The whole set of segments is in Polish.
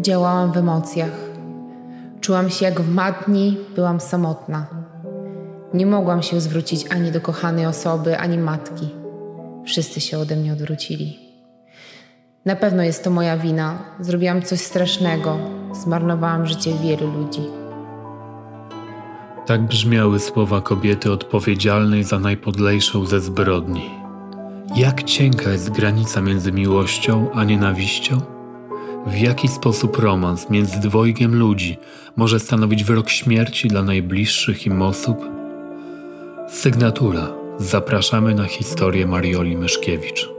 Działałam w emocjach. Czułam się jak w matni, byłam samotna. Nie mogłam się zwrócić ani do kochanej osoby, ani matki. Wszyscy się ode mnie odwrócili. Na pewno jest to moja wina. Zrobiłam coś strasznego. Zmarnowałam życie wielu ludzi. Tak brzmiały słowa kobiety odpowiedzialnej za najpodlejszą ze zbrodni. Jak cienka jest granica między miłością a nienawiścią? W jaki sposób romans między dwojgiem ludzi może stanowić wyrok śmierci dla najbliższych im osób? Sygnatura. Zapraszamy na historię Marioli Myszkiewicz.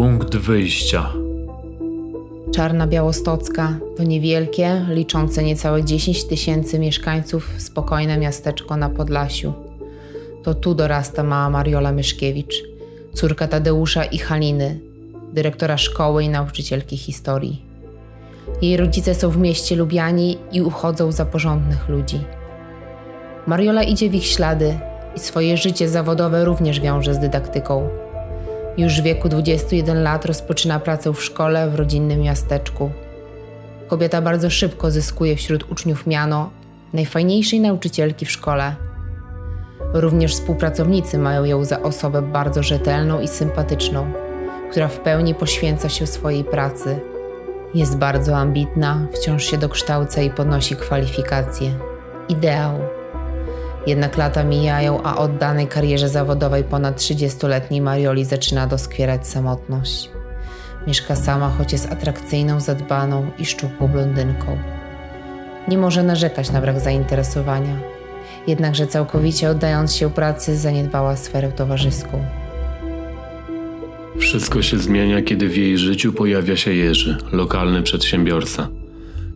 Punkt wyjścia. Czarna Białostocka to niewielkie, liczące niecałe 10 tysięcy mieszkańców spokojne miasteczko na Podlasiu. To tu dorasta mała Mariola Myszkiewicz, córka Tadeusza i Haliny, dyrektora szkoły i nauczycielki historii. Jej rodzice są w mieście Lubiani i uchodzą za porządnych ludzi. Mariola idzie w ich ślady i swoje życie zawodowe również wiąże z dydaktyką. Już w wieku 21 lat rozpoczyna pracę w szkole w rodzinnym miasteczku. Kobieta bardzo szybko zyskuje wśród uczniów miano najfajniejszej nauczycielki w szkole. Również współpracownicy mają ją za osobę bardzo rzetelną i sympatyczną, która w pełni poświęca się swojej pracy. Jest bardzo ambitna, wciąż się dokształca i podnosi kwalifikacje. Ideał. Jednak lata mijają, a oddanej karierze zawodowej ponad 30-letniej Marioli zaczyna doskwierać samotność. Mieszka sama, choć jest atrakcyjną, zadbaną i szczupłą blondynką. Nie może narzekać na brak zainteresowania, jednakże całkowicie oddając się pracy zaniedbała sferę towarzyską. Wszystko się zmienia, kiedy w jej życiu pojawia się Jerzy, lokalny przedsiębiorca –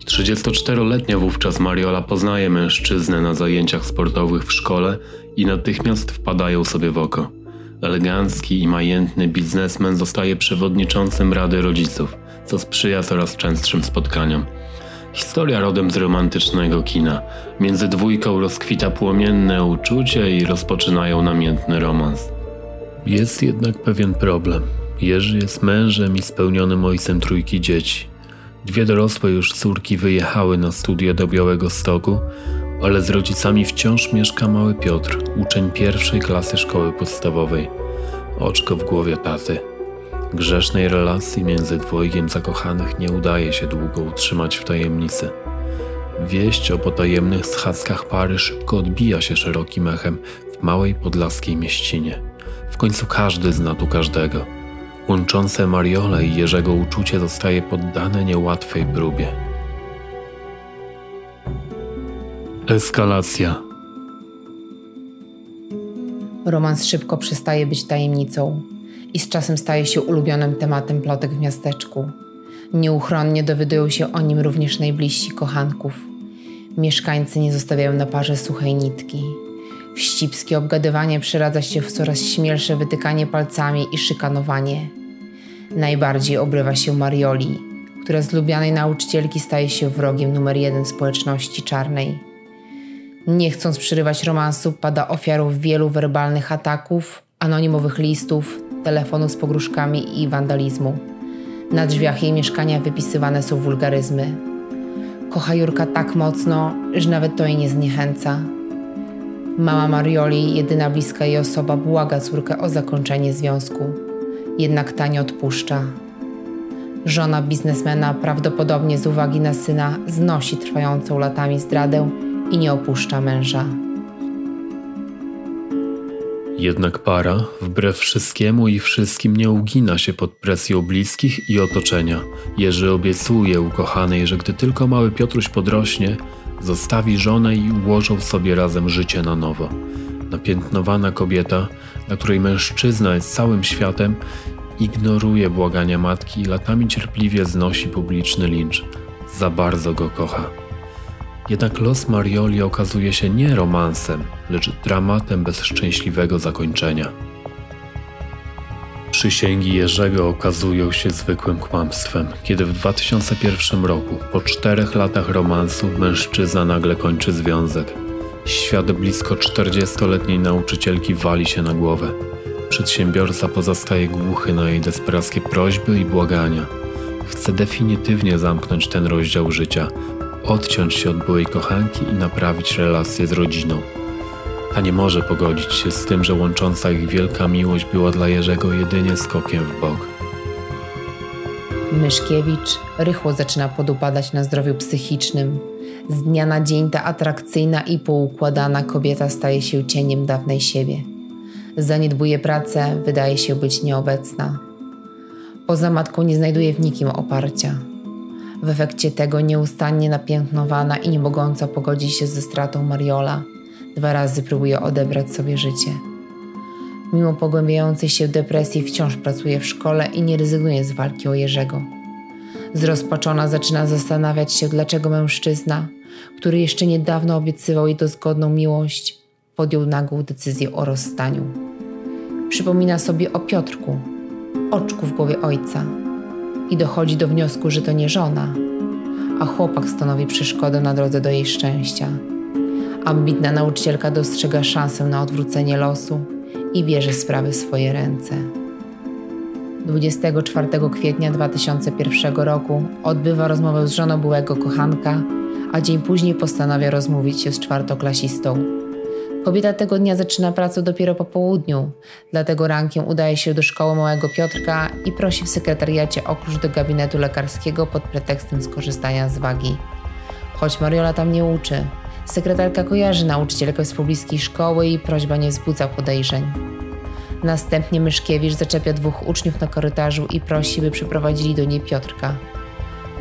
34-letnia wówczas Mariola poznaje mężczyznę na zajęciach sportowych w szkole i natychmiast wpadają sobie w oko. Elegancki i majętny biznesmen zostaje przewodniczącym Rady Rodziców, co sprzyja coraz częstszym spotkaniom. Historia rodem z romantycznego kina. Między dwójką rozkwita płomienne uczucie i rozpoczynają namiętny romans. Jest jednak pewien problem. Jerzy jest mężem i spełnionym ojcem trójki dzieci. Dwie dorosłe już córki wyjechały na studia do Białego Stoku, ale z rodzicami wciąż mieszka mały Piotr, uczeń pierwszej klasy szkoły podstawowej. Oczko w głowie taty. Grzesznej relacji między dwojgiem zakochanych nie udaje się długo utrzymać w tajemnicy. Wieść o potajemnych schadzkach pary szybko odbija się szerokim echem w małej podlaskiej mieścinie. W końcu każdy zna tu każdego. Łączące Mariole i Jerzego uczucie zostaje poddane niełatwej próbie. Eskalacja. Romans szybko przestaje być tajemnicą i z czasem staje się ulubionym tematem plotek w miasteczku. Nieuchronnie dowiadują się o nim również najbliżsi kochanków. Mieszkańcy nie zostawiają na parze suchej nitki. Wścibskie obgadywanie przeradza się w coraz śmielsze wytykanie palcami i szykanowanie. Najbardziej obrywa się Marioli, która z lubianej nauczycielki staje się wrogiem numer jeden społeczności czarnej. Nie chcąc przerywać romansu, pada ofiarą wielu werbalnych ataków, anonimowych listów, telefonu z pogróżkami i wandalizmu. Na drzwiach jej mieszkania wypisywane są wulgaryzmy. Kocha Jurka tak mocno, że nawet to jej nie zniechęca. Mama Marioli, jedyna bliska jej osoba, błaga córkę o zakończenie związku. Jednak ta nie odpuszcza. Żona biznesmena prawdopodobnie z uwagi na syna znosi trwającą latami zdradę i nie opuszcza męża. Jednak para, wbrew wszystkiemu i wszystkim, nie ugina się pod presją bliskich i otoczenia. Jerzy obiecuje ukochanej, że gdy tylko mały Piotruś podrośnie, zostawi żonę i ułożą sobie razem życie na nowo. Napiętnowana kobieta, dla której mężczyzna jest całym światem, ignoruje błagania matki i latami cierpliwie znosi publiczny lincz. Za bardzo go kocha. Jednak los Marioli okazuje się nie romansem, lecz dramatem bez szczęśliwego zakończenia. Przysięgi Jerzego okazują się zwykłym kłamstwem, kiedy w 2001 roku, po czterech latach romansu, mężczyzna nagle kończy związek. Świat blisko 40-letniej nauczycielki wali się na głowę. Przedsiębiorca pozostaje głuchy na jej desperackie prośby i błagania. Chce definitywnie zamknąć ten rozdział życia, odciąć się od byłej kochanki i naprawić relacje z rodziną. Ta nie może pogodzić się z tym, że łącząca ich wielka miłość była dla Jerzego jedynie skokiem w bok. Myszkiewicz rychło zaczyna podupadać na zdrowiu psychicznym. Z dnia na dzień ta atrakcyjna i poukładana kobieta staje się cieniem dawnej siebie. Zaniedbuje pracę, wydaje się być nieobecna. Poza matką nie znajduje w nikim oparcia. W efekcie tego nieustannie napiętnowana i nie mogąca pogodzić się ze stratą Mariola – Dwa razy próbuje odebrać sobie życie. Mimo pogłębiającej się depresji wciąż pracuje w szkole i nie rezygnuje z walki o Jerzego. Zrozpaczona zaczyna zastanawiać się, dlaczego mężczyzna, który jeszcze niedawno obiecywał jej dozgodną miłość, podjął nagłą decyzję o rozstaniu. Przypomina sobie o Piotrku, oczku w głowie ojca i dochodzi do wniosku, że to nie żona, a chłopak stanowi przeszkodę na drodze do jej szczęścia. Ambitna nauczycielka dostrzega szansę na odwrócenie losu i bierze sprawy w swoje ręce. 24 kwietnia 2001 roku odbywa rozmowę z żoną byłego kochanka, a dzień później postanawia rozmówić się z czwartoklasistą. Kobieta tego dnia zaczyna pracę dopiero po południu, dlatego rankiem udaje się do szkoły małego Piotrka i prosi w sekretariacie o klucz do gabinetu lekarskiego pod pretekstem skorzystania z wagi. Choć Mariola tam nie uczy, Sekretarka kojarzy nauczycielkę z pobliskiej szkoły i prośba nie wzbudza podejrzeń. Następnie Myszkiewicz zaczepia dwóch uczniów na korytarzu i prosi, by przyprowadzili do niej Piotrka.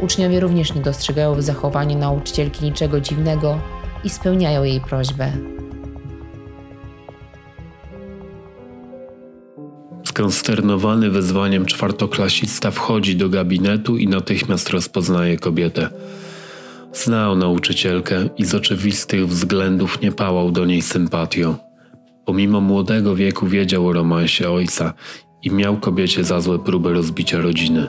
Uczniowie również nie dostrzegają w zachowaniu nauczycielki niczego dziwnego i spełniają jej prośbę. Skonsternowany wezwaniem czwartoklasista wchodzi do gabinetu i natychmiast rozpoznaje kobietę. Znał nauczycielkę i z oczywistych względów nie pałał do niej sympatią. Pomimo młodego wieku wiedział o romansie ojca i miał kobiecie za złe próby rozbicia rodziny.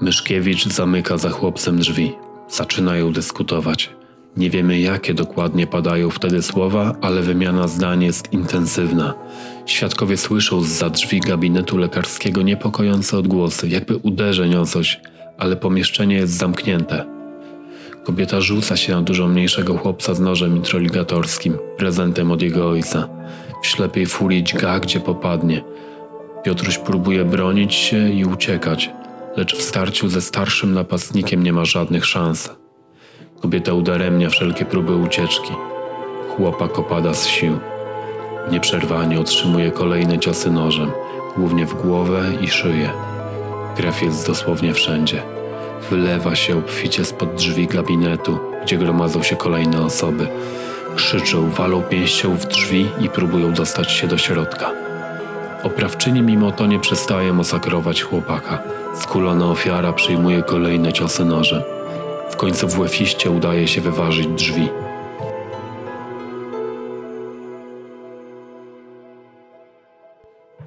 Myszkiewicz zamyka za chłopcem drzwi. Zaczynają dyskutować. Nie wiemy, jakie dokładnie padają wtedy słowa, ale wymiana zdań jest intensywna. Świadkowie słyszą za drzwi gabinetu lekarskiego niepokojące odgłosy, jakby uderzeń o coś, ale pomieszczenie jest zamknięte. Kobieta rzuca się na dużo mniejszego chłopca z nożem introligatorskim, prezentem od jego ojca. W ślepej furii dźga, gdzie popadnie. Piotruś próbuje bronić się i uciekać, lecz w starciu ze starszym napastnikiem nie ma żadnych szans. Kobieta udaremnia wszelkie próby ucieczki. Chłopak opada z sił. Nieprzerwanie otrzymuje kolejne ciosy nożem, głównie w głowę i szyję. Krew jest dosłownie wszędzie. Wylewa się obficie spod drzwi gabinetu, gdzie gromadzą się kolejne osoby. Krzyczą, walą pięścią w drzwi i próbują dostać się do środka. Oprawczyni mimo to nie przestaje masakrować chłopaka. Skulona ofiara przyjmuje kolejne ciosy nożem. W końcu w łefiście udaje się wyważyć drzwi.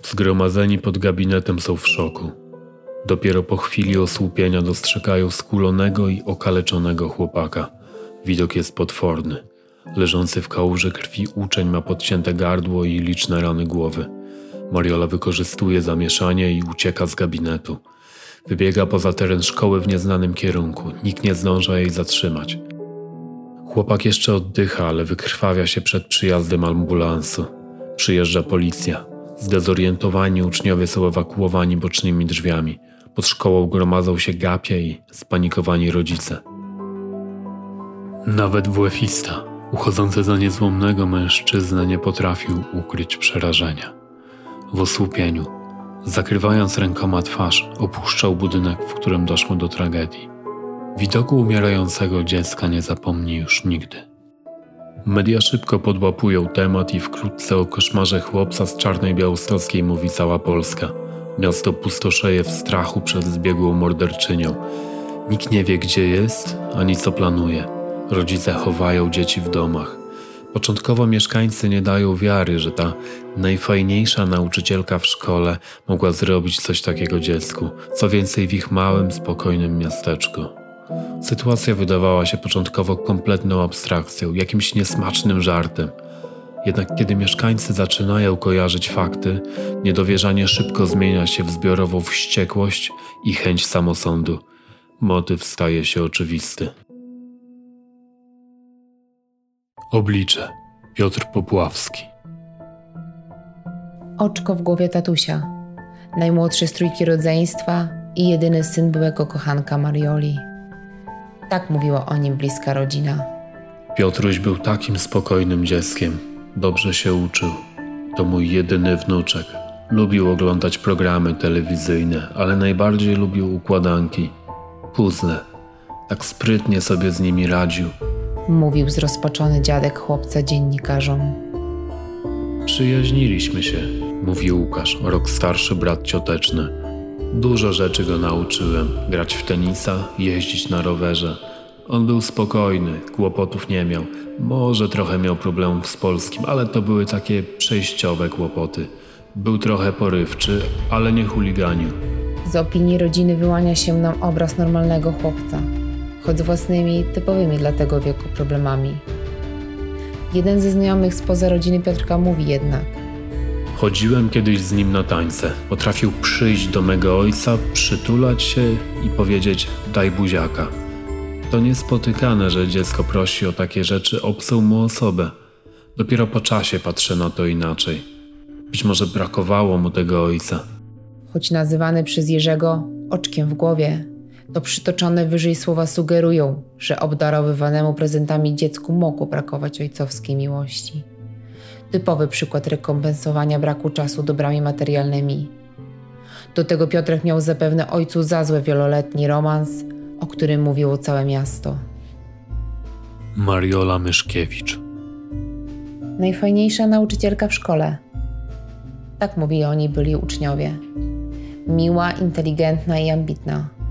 Zgromadzeni pod gabinetem są w szoku. Dopiero po chwili osłupienia dostrzegają skulonego i okaleczonego chłopaka. Widok jest potworny. Leżący w kałuży krwi uczeń ma podcięte gardło i liczne rany głowy. Mariola wykorzystuje zamieszanie i ucieka z gabinetu. Wybiega poza teren szkoły w nieznanym kierunku. Nikt nie zdąża jej zatrzymać. Chłopak jeszcze oddycha, ale wykrwawia się przed przyjazdem ambulansu. Przyjeżdża policja. Zdezorientowani uczniowie są ewakuowani bocznymi drzwiami. Pod szkołą gromadzą się gapie i spanikowani rodzice. Nawet WF-ista, uchodzący za niezłomnego mężczyznę, nie potrafił ukryć przerażenia. W osłupieniu, zakrywając rękoma twarz, opuszczał budynek, w którym doszło do tragedii. Widoku umierającego dziecka nie zapomni już nigdy. Media szybko podłapują temat i wkrótce o koszmarze chłopca z czarnej białostockiej mówi cała Polska – Miasto pustoszeje w strachu przed zbiegłą morderczynią. Nikt nie wie, gdzie jest ani co planuje. Rodzice chowają dzieci w domach. Początkowo mieszkańcy nie dają wiary, że ta najfajniejsza nauczycielka w szkole mogła zrobić coś takiego dziecku, co więcej w ich małym, spokojnym miasteczku. Sytuacja wydawała się początkowo kompletną abstrakcją, jakimś niesmacznym żartem. Jednak kiedy mieszkańcy zaczynają kojarzyć fakty, niedowierzanie szybko zmienia się w zbiorową wściekłość i chęć samosądu. Motyw staje się oczywisty. Oblicze Piotr Popławski Oczko w głowie tatusia, najmłodszy z trójki rodzeństwa i jedyny syn byłego kochanka Marioli. Tak mówiła o nim bliska rodzina. Piotruś był takim spokojnym dzieckiem. Dobrze się uczył. To mój jedyny wnuczek. Lubił oglądać programy telewizyjne, ale najbardziej lubił układanki, puzzle. Tak sprytnie sobie z nimi radził mówił zrozpaczony dziadek chłopca dziennikarzom. Przyjaźniliśmy się, mówił Łukasz, rok starszy brat cioteczny. Dużo rzeczy go nauczyłem: grać w tenisa, jeździć na rowerze. On był spokojny, kłopotów nie miał. Może trochę miał problemów z polskim, ale to były takie przejściowe kłopoty. Był trochę porywczy, ale nie chuliganiu. Z opinii rodziny wyłania się nam obraz normalnego chłopca choć z własnymi, typowymi dla tego wieku problemami. Jeden ze znajomych spoza rodziny Piotrka mówi jednak: Chodziłem kiedyś z nim na tańce. Potrafił przyjść do mego ojca, przytulać się i powiedzieć: Daj buziaka. To niespotykane, że dziecko prosi o takie rzeczy obcą mu osobę. Dopiero po czasie patrzę na to inaczej. Być może brakowało mu tego ojca. Choć nazywany przez Jerzego oczkiem w głowie, to przytoczone wyżej słowa sugerują, że obdarowywanemu prezentami dziecku mogło brakować ojcowskiej miłości. Typowy przykład rekompensowania braku czasu dobrami materialnymi. Do tego Piotrek miał zapewne ojcu za złe wieloletni romans, o którym mówiło całe miasto. Mariola Myszkiewicz. Najfajniejsza nauczycielka w szkole. Tak mówili o niej byli uczniowie. Miła, inteligentna i ambitna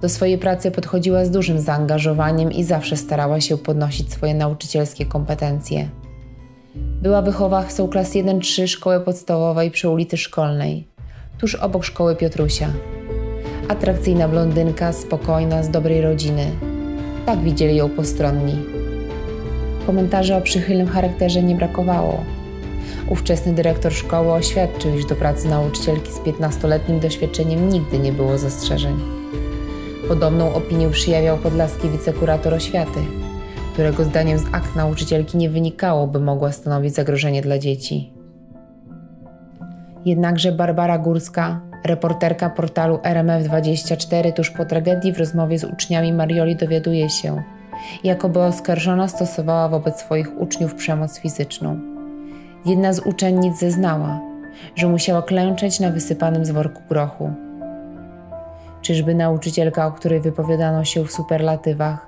do swojej pracy podchodziła z dużym zaangażowaniem i zawsze starała się podnosić swoje nauczycielskie kompetencje. Była wychowawcą klas 1-3 szkoły podstawowej przy ulicy Szkolnej, tuż obok szkoły Piotrusia. Atrakcyjna blondynka, spokojna, z dobrej rodziny. Tak widzieli ją postronni. Komentarzy o przychylnym charakterze nie brakowało. Ówczesny dyrektor szkoły oświadczył, iż do pracy nauczycielki z 15-letnim doświadczeniem nigdy nie było zastrzeżeń. Podobną opinię przyjawiał podlaski wicekurator oświaty, którego zdaniem z akt nauczycielki nie wynikało, by mogła stanowić zagrożenie dla dzieci. Jednakże Barbara Górska, reporterka portalu RMF24 tuż po tragedii w rozmowie z uczniami Marioli dowiaduje się, jakoby oskarżona stosowała wobec swoich uczniów przemoc fizyczną. Jedna z uczennic zeznała, że musiała klęczeć na wysypanym z worku grochu Czyżby nauczycielka, o której wypowiadano się w superlatywach,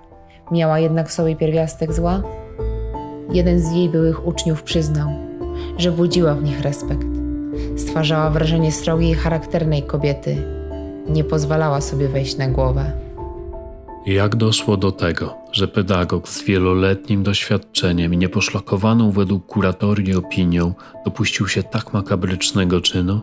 miała jednak w sobie pierwiastek zła? Jeden z jej byłych uczniów przyznał, że budziła w nich respekt. Stwarzała wrażenie srogiej, charakternej kobiety. Nie pozwalała sobie wejść na głowę. Jak doszło do tego, że pedagog z wieloletnim doświadczeniem i nieposzlakowaną według kuratorii opinią dopuścił się tak makabrycznego czynu?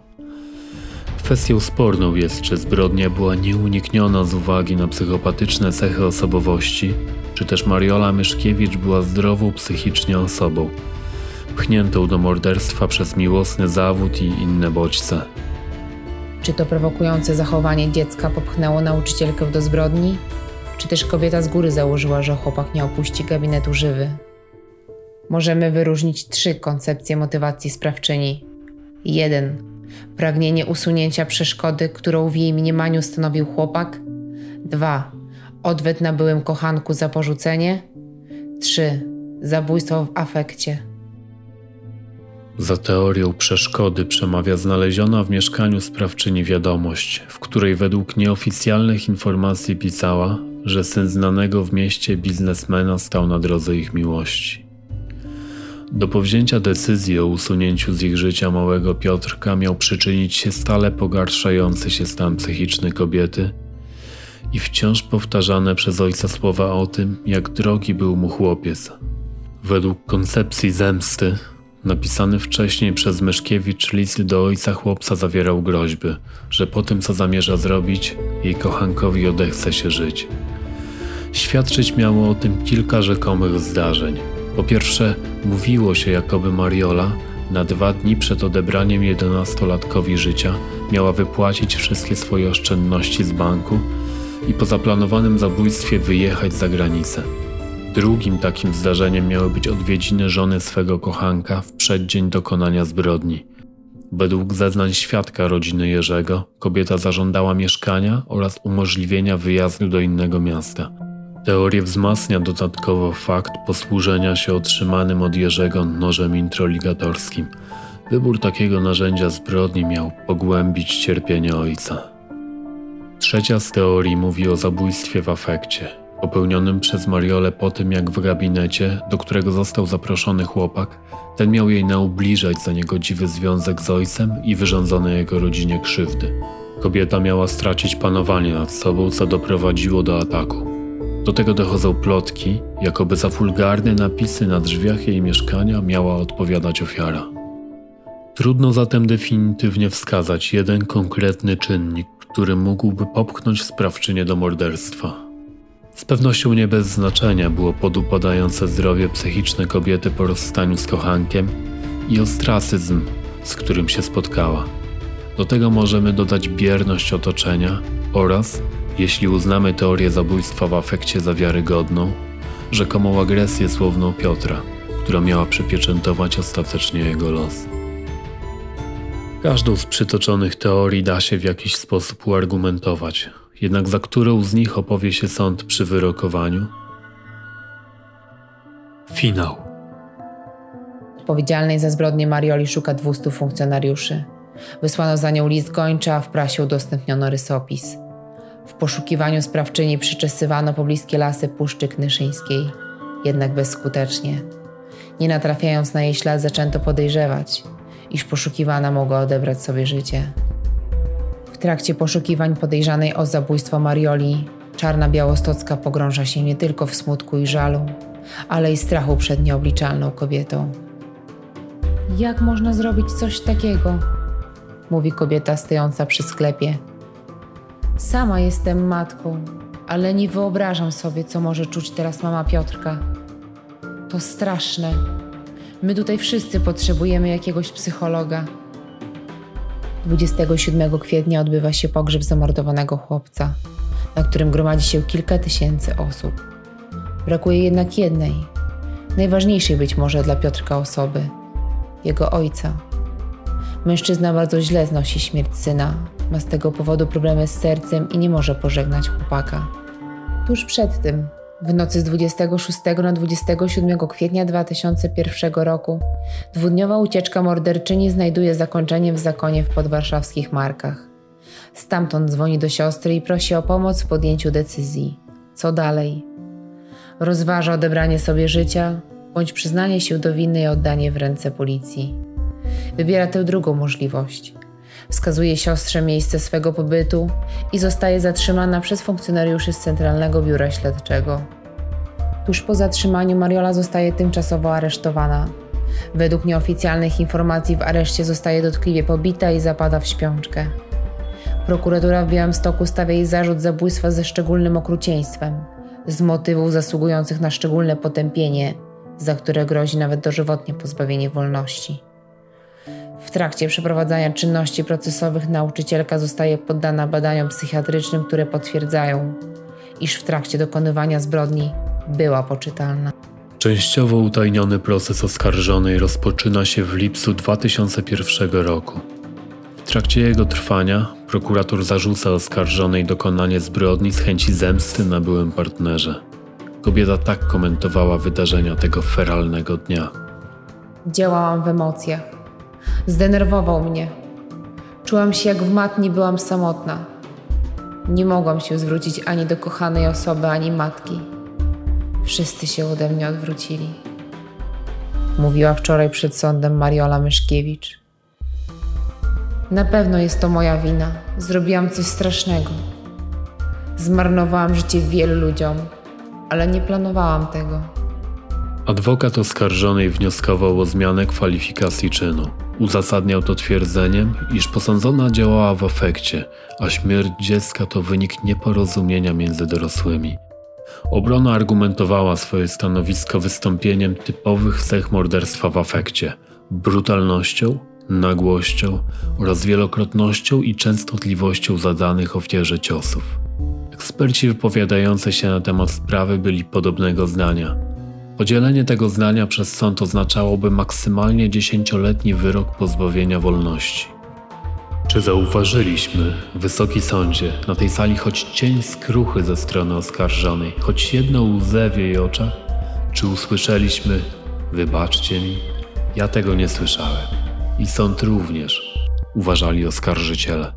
Kwestią sporną jest, czy zbrodnia była nieunikniona z uwagi na psychopatyczne cechy osobowości, czy też Mariola Myszkiewicz była zdrową psychicznie osobą, pchniętą do morderstwa przez miłosny zawód i inne bodźce. Czy to prowokujące zachowanie dziecka popchnęło nauczycielkę do zbrodni? Czy też kobieta z góry założyła, że chłopak nie opuści gabinetu żywy? Możemy wyróżnić trzy koncepcje motywacji sprawczyni. Jeden Pragnienie usunięcia przeszkody, którą w jej mniemaniu stanowił chłopak. 2. Odwet na byłym kochanku za porzucenie. 3. Zabójstwo w afekcie. Za teorią przeszkody przemawia znaleziona w mieszkaniu sprawczyni wiadomość, w której według nieoficjalnych informacji pisała, że syn znanego w mieście biznesmena stał na drodze ich miłości. Do powzięcia decyzji o usunięciu z ich życia małego Piotrka miał przyczynić się stale pogarszający się stan psychiczny kobiety i wciąż powtarzane przez ojca słowa o tym, jak drogi był mu chłopiec. Według koncepcji zemsty, napisany wcześniej przez Myszkiewicz list do ojca chłopca zawierał groźby, że po tym co zamierza zrobić, jej kochankowi odechce się żyć. Świadczyć miało o tym kilka rzekomych zdarzeń. Po pierwsze, mówiło się, jakoby Mariola na dwa dni przed odebraniem jedenastolatkowi życia miała wypłacić wszystkie swoje oszczędności z banku i po zaplanowanym zabójstwie wyjechać za granicę. Drugim takim zdarzeniem miały być odwiedziny żony swego kochanka w przeddzień dokonania zbrodni. Według zeznań świadka rodziny Jerzego, kobieta zażądała mieszkania oraz umożliwienia wyjazdu do innego miasta. Teorię wzmacnia dodatkowo fakt posłużenia się otrzymanym od Jerzego nożem introligatorskim. Wybór takiego narzędzia zbrodni miał pogłębić cierpienie ojca. Trzecia z teorii mówi o zabójstwie w afekcie, popełnionym przez Mariolę po tym, jak w gabinecie, do którego został zaproszony chłopak, ten miał jej naubliżać za niegodziwy związek z ojcem i wyrządzone jego rodzinie krzywdy. Kobieta miała stracić panowanie nad sobą, co doprowadziło do ataku. Do tego dochodzą plotki, jakoby za wulgarne napisy na drzwiach jej mieszkania miała odpowiadać ofiara. Trudno zatem definitywnie wskazać jeden konkretny czynnik, który mógłby popchnąć sprawczynię do morderstwa. Z pewnością nie bez znaczenia było podupadające zdrowie psychiczne kobiety po rozstaniu z kochankiem i ostracyzm, z którym się spotkała. Do tego możemy dodać bierność otoczenia oraz jeśli uznamy teorię zabójstwa w afekcie za wiarygodną, rzekomą agresję słowną Piotra, która miała przypieczętować ostatecznie jego los. Każdą z przytoczonych teorii da się w jakiś sposób uargumentować, jednak za którą z nich opowie się sąd przy wyrokowaniu? Finał. Odpowiedzialnej za zbrodnię Marioli szuka 200 funkcjonariuszy. Wysłano za nią list gończy, a w prasie udostępniono rysopis. W poszukiwaniu sprawczyni przyczesywano pobliskie lasy Puszczy Knyszyńskiej, jednak bezskutecznie. Nie natrafiając na jej ślad, zaczęto podejrzewać, iż poszukiwana mogła odebrać sobie życie. W trakcie poszukiwań podejrzanej o zabójstwo Marioli, czarna białostocka pogrąża się nie tylko w smutku i żalu, ale i strachu przed nieobliczalną kobietą. Jak można zrobić coś takiego? Mówi kobieta stojąca przy sklepie, Sama jestem matką, ale nie wyobrażam sobie, co może czuć teraz mama Piotrka. To straszne. My tutaj wszyscy potrzebujemy jakiegoś psychologa. 27 kwietnia odbywa się pogrzeb zamordowanego chłopca, na którym gromadzi się kilka tysięcy osób. Brakuje jednak jednej, najważniejszej być może dla Piotrka osoby jego ojca. Mężczyzna bardzo źle znosi śmierć syna, ma z tego powodu problemy z sercem i nie może pożegnać chłopaka. Tuż przed tym, w nocy z 26 na 27 kwietnia 2001 roku, dwudniowa ucieczka morderczyni znajduje zakończenie w zakonie w podwarszawskich Markach. Stamtąd dzwoni do siostry i prosi o pomoc w podjęciu decyzji. Co dalej? Rozważa odebranie sobie życia bądź przyznanie się do winy i oddanie w ręce policji. Wybiera tę drugą możliwość – Wskazuje siostrze miejsce swego pobytu i zostaje zatrzymana przez funkcjonariuszy z Centralnego Biura Śledczego. Tuż po zatrzymaniu Mariola zostaje tymczasowo aresztowana. Według nieoficjalnych informacji w areszcie zostaje dotkliwie pobita i zapada w śpiączkę. Prokuratura w Białymstoku stawia jej zarzut zabójstwa ze szczególnym okrucieństwem, z motywów zasługujących na szczególne potępienie, za które grozi nawet dożywotnie pozbawienie wolności. W trakcie przeprowadzania czynności procesowych nauczycielka zostaje poddana badaniom psychiatrycznym, które potwierdzają, iż w trakcie dokonywania zbrodni była poczytalna. Częściowo utajniony proces oskarżonej rozpoczyna się w lipcu 2001 roku. W trakcie jego trwania prokurator zarzuca oskarżonej dokonanie zbrodni z chęci zemsty na byłym partnerze. Kobieta tak komentowała wydarzenia tego feralnego dnia. Działałam w emocjach Zdenerwował mnie. Czułam się jak w matni byłam samotna. Nie mogłam się zwrócić ani do kochanej osoby, ani matki. Wszyscy się ode mnie odwrócili. Mówiła wczoraj przed sądem Mariola Myszkiewicz. Na pewno jest to moja wina. Zrobiłam coś strasznego. Zmarnowałam życie wielu ludziom, ale nie planowałam tego. Adwokat oskarżonej wnioskował o zmianę kwalifikacji czynu. Uzasadniał to twierdzeniem, iż posądzona działała w afekcie, a śmierć dziecka to wynik nieporozumienia między dorosłymi. Obrona argumentowała swoje stanowisko wystąpieniem typowych cech morderstwa w afekcie brutalnością, nagłością oraz wielokrotnością i częstotliwością zadanych ofierze ciosów. Eksperci wypowiadający się na temat sprawy byli podobnego zdania. Podzielenie tego zdania przez sąd oznaczałoby maksymalnie dziesięcioletni wyrok pozbawienia wolności. Czy zauważyliśmy, Wysoki Sądzie, na tej sali choć cień skruchy ze strony oskarżonej, choć jedno łzę w jej oczach? Czy usłyszeliśmy, wybaczcie mi? Ja tego nie słyszałem. I sąd również, uważali oskarżyciele.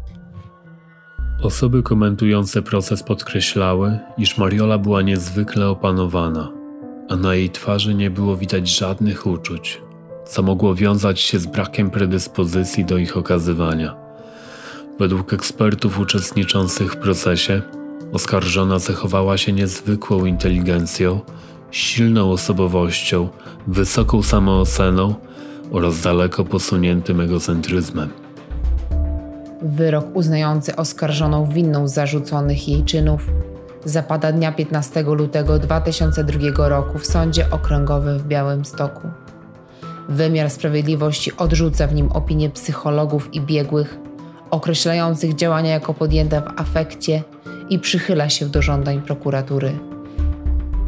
Osoby komentujące proces podkreślały, iż Mariola była niezwykle opanowana, a na jej twarzy nie było widać żadnych uczuć, co mogło wiązać się z brakiem predyspozycji do ich okazywania. Według ekspertów uczestniczących w procesie, oskarżona zachowała się niezwykłą inteligencją, silną osobowością, wysoką samooceną oraz daleko posuniętym egocentryzmem. Wyrok uznający oskarżoną winną zarzuconych jej czynów zapada dnia 15 lutego 2002 roku w Sądzie Okręgowym w Białymstoku. Wymiar sprawiedliwości odrzuca w nim opinie psychologów i biegłych, określających działania jako podjęte w afekcie i przychyla się do żądań prokuratury.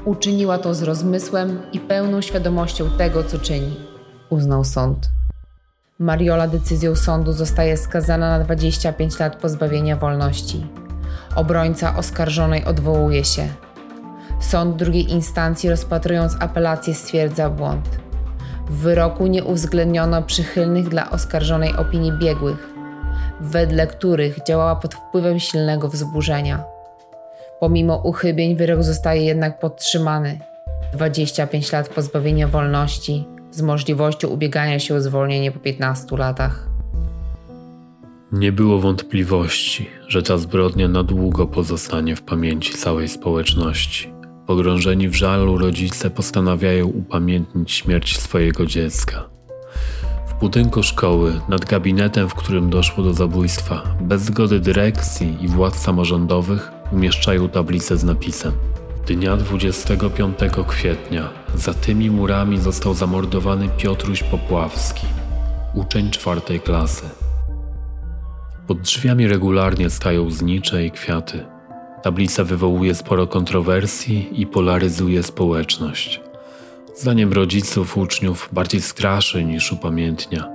Uczyniła to z rozmysłem i pełną świadomością tego, co czyni, uznał sąd. Mariola decyzją sądu zostaje skazana na 25 lat pozbawienia wolności. Obrońca oskarżonej odwołuje się. Sąd drugiej instancji rozpatrując apelację stwierdza błąd. W wyroku nie uwzględniono przychylnych dla oskarżonej opinii biegłych, wedle których działała pod wpływem silnego wzburzenia. Pomimo uchybień wyrok zostaje jednak podtrzymany. 25 lat pozbawienia wolności z możliwością ubiegania się o zwolnienie po 15 latach. Nie było wątpliwości, że ta zbrodnia na długo pozostanie w pamięci całej społeczności. Pogrążeni w żalu rodzice postanawiają upamiętnić śmierć swojego dziecka. W budynku szkoły, nad gabinetem, w którym doszło do zabójstwa, bez zgody dyrekcji i władz samorządowych, umieszczają tablicę z napisem Dnia 25 kwietnia za tymi murami został zamordowany Piotruś Popławski, uczeń czwartej klasy. Pod drzwiami regularnie stają znicze i kwiaty. Tablica wywołuje sporo kontrowersji i polaryzuje społeczność. Zdaniem rodziców, uczniów bardziej straszy niż upamiętnia.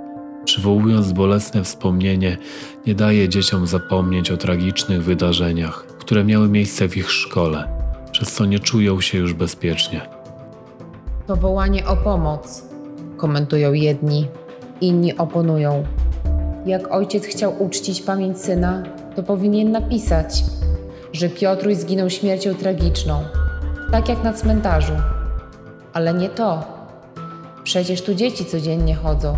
Przywołując bolesne wspomnienie, nie daje dzieciom zapomnieć o tragicznych wydarzeniach, które miały miejsce w ich szkole, przez co nie czują się już bezpiecznie. To wołanie o pomoc, komentują jedni, inni oponują. Jak ojciec chciał uczcić pamięć syna, to powinien napisać, że Piotruś zginął śmiercią tragiczną, tak jak na cmentarzu. Ale nie to. Przecież tu dzieci codziennie chodzą.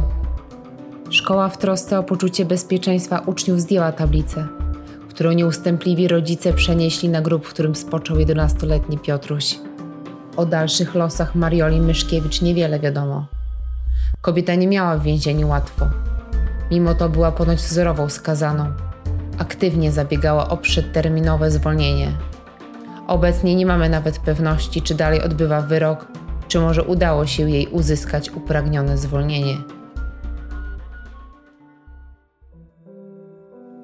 Szkoła w trosce o poczucie bezpieczeństwa uczniów zdjęła tablicę, którą nieustępliwi rodzice przenieśli na grób, w którym spoczął 11-letni Piotruś. O dalszych losach Marioli Myszkiewicz niewiele wiadomo. Kobieta nie miała w więzieniu łatwo. Mimo to była ponoć wzorową skazaną. Aktywnie zabiegała o przedterminowe zwolnienie. Obecnie nie mamy nawet pewności, czy dalej odbywa wyrok, czy może udało się jej uzyskać upragnione zwolnienie.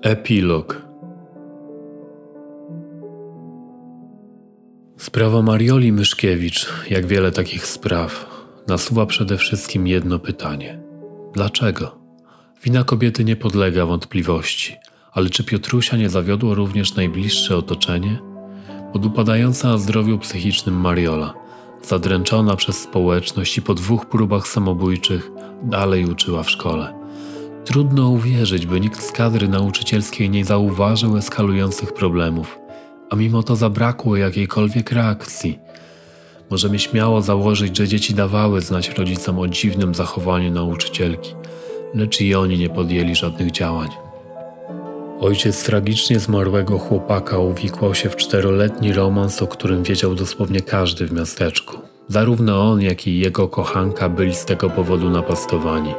Epilog Sprawa Marioli Myszkiewicz, jak wiele takich spraw, nasuwa przede wszystkim jedno pytanie: dlaczego? Wina kobiety nie podlega wątpliwości, ale czy Piotrusia nie zawiodło również najbliższe otoczenie? Podupadająca na zdrowiu psychicznym Mariola, zadręczona przez społeczność i po dwóch próbach samobójczych, dalej uczyła w szkole. Trudno uwierzyć, by nikt z kadry nauczycielskiej nie zauważył eskalujących problemów, a mimo to zabrakło jakiejkolwiek reakcji. Możemy śmiało założyć, że dzieci dawały znać rodzicom o dziwnym zachowaniu nauczycielki, lecz i oni nie podjęli żadnych działań. Ojciec tragicznie zmarłego chłopaka uwikłał się w czteroletni romans, o którym wiedział dosłownie każdy w miasteczku. Zarówno on, jak i jego kochanka byli z tego powodu napastowani.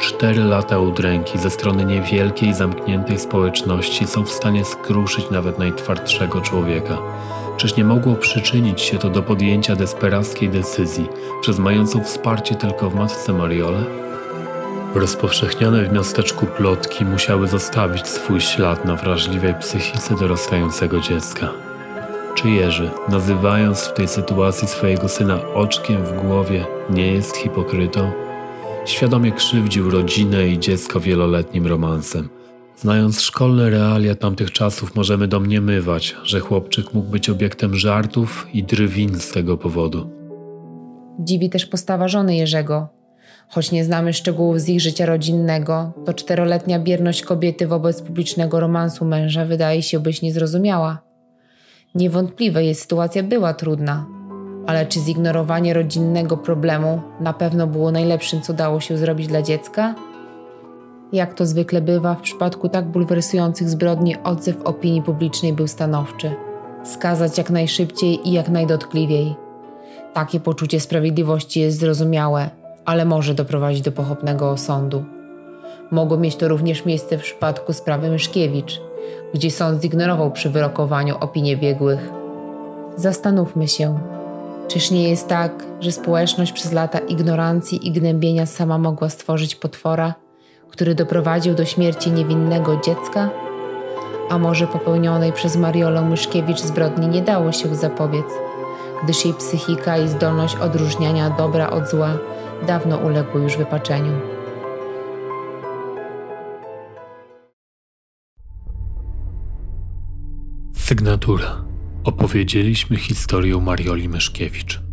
Cztery lata udręki ze strony niewielkiej, zamkniętej społeczności są w stanie skruszyć nawet najtwardszego człowieka. Czyż nie mogło przyczynić się to do podjęcia desperackiej decyzji przez mającą wsparcie tylko w matce Mariole? Rozpowszechniane w miasteczku plotki musiały zostawić swój ślad na wrażliwej psychice dorastającego dziecka. Czy Jerzy, nazywając w tej sytuacji swojego syna oczkiem w głowie, nie jest hipokrytą? Świadomie krzywdził rodzinę i dziecko wieloletnim romansem. Znając szkolne realia tamtych czasów, możemy domniemywać, że chłopczyk mógł być obiektem żartów i drwin z tego powodu. Dziwi też postawa żony Jerzego. Choć nie znamy szczegółów z ich życia rodzinnego, to czteroletnia bierność kobiety wobec publicznego romansu męża wydaje się być niezrozumiała. Niewątpliwe jej sytuacja była trudna, ale czy zignorowanie rodzinnego problemu na pewno było najlepszym, co dało się zrobić dla dziecka? Jak to zwykle bywa, w przypadku tak bulwersujących zbrodni odzew opinii publicznej był stanowczy. Skazać jak najszybciej i jak najdotkliwiej. Takie poczucie sprawiedliwości jest zrozumiałe, ale może doprowadzić do pochopnego osądu. Mogło mieć to również miejsce w przypadku sprawy Myszkiewicz, gdzie sąd zignorował przy wyrokowaniu opinie biegłych. Zastanówmy się, czyż nie jest tak, że społeczność przez lata ignorancji i gnębienia sama mogła stworzyć potwora, który doprowadził do śmierci niewinnego dziecka? A może popełnionej przez Mariolę Myszkiewicz zbrodni nie dało się zapobiec, gdyż jej psychika i zdolność odróżniania dobra od zła dawno uległy już wypaczeniu. Sygnatura. Opowiedzieliśmy historię Marioli Myszkiewicz.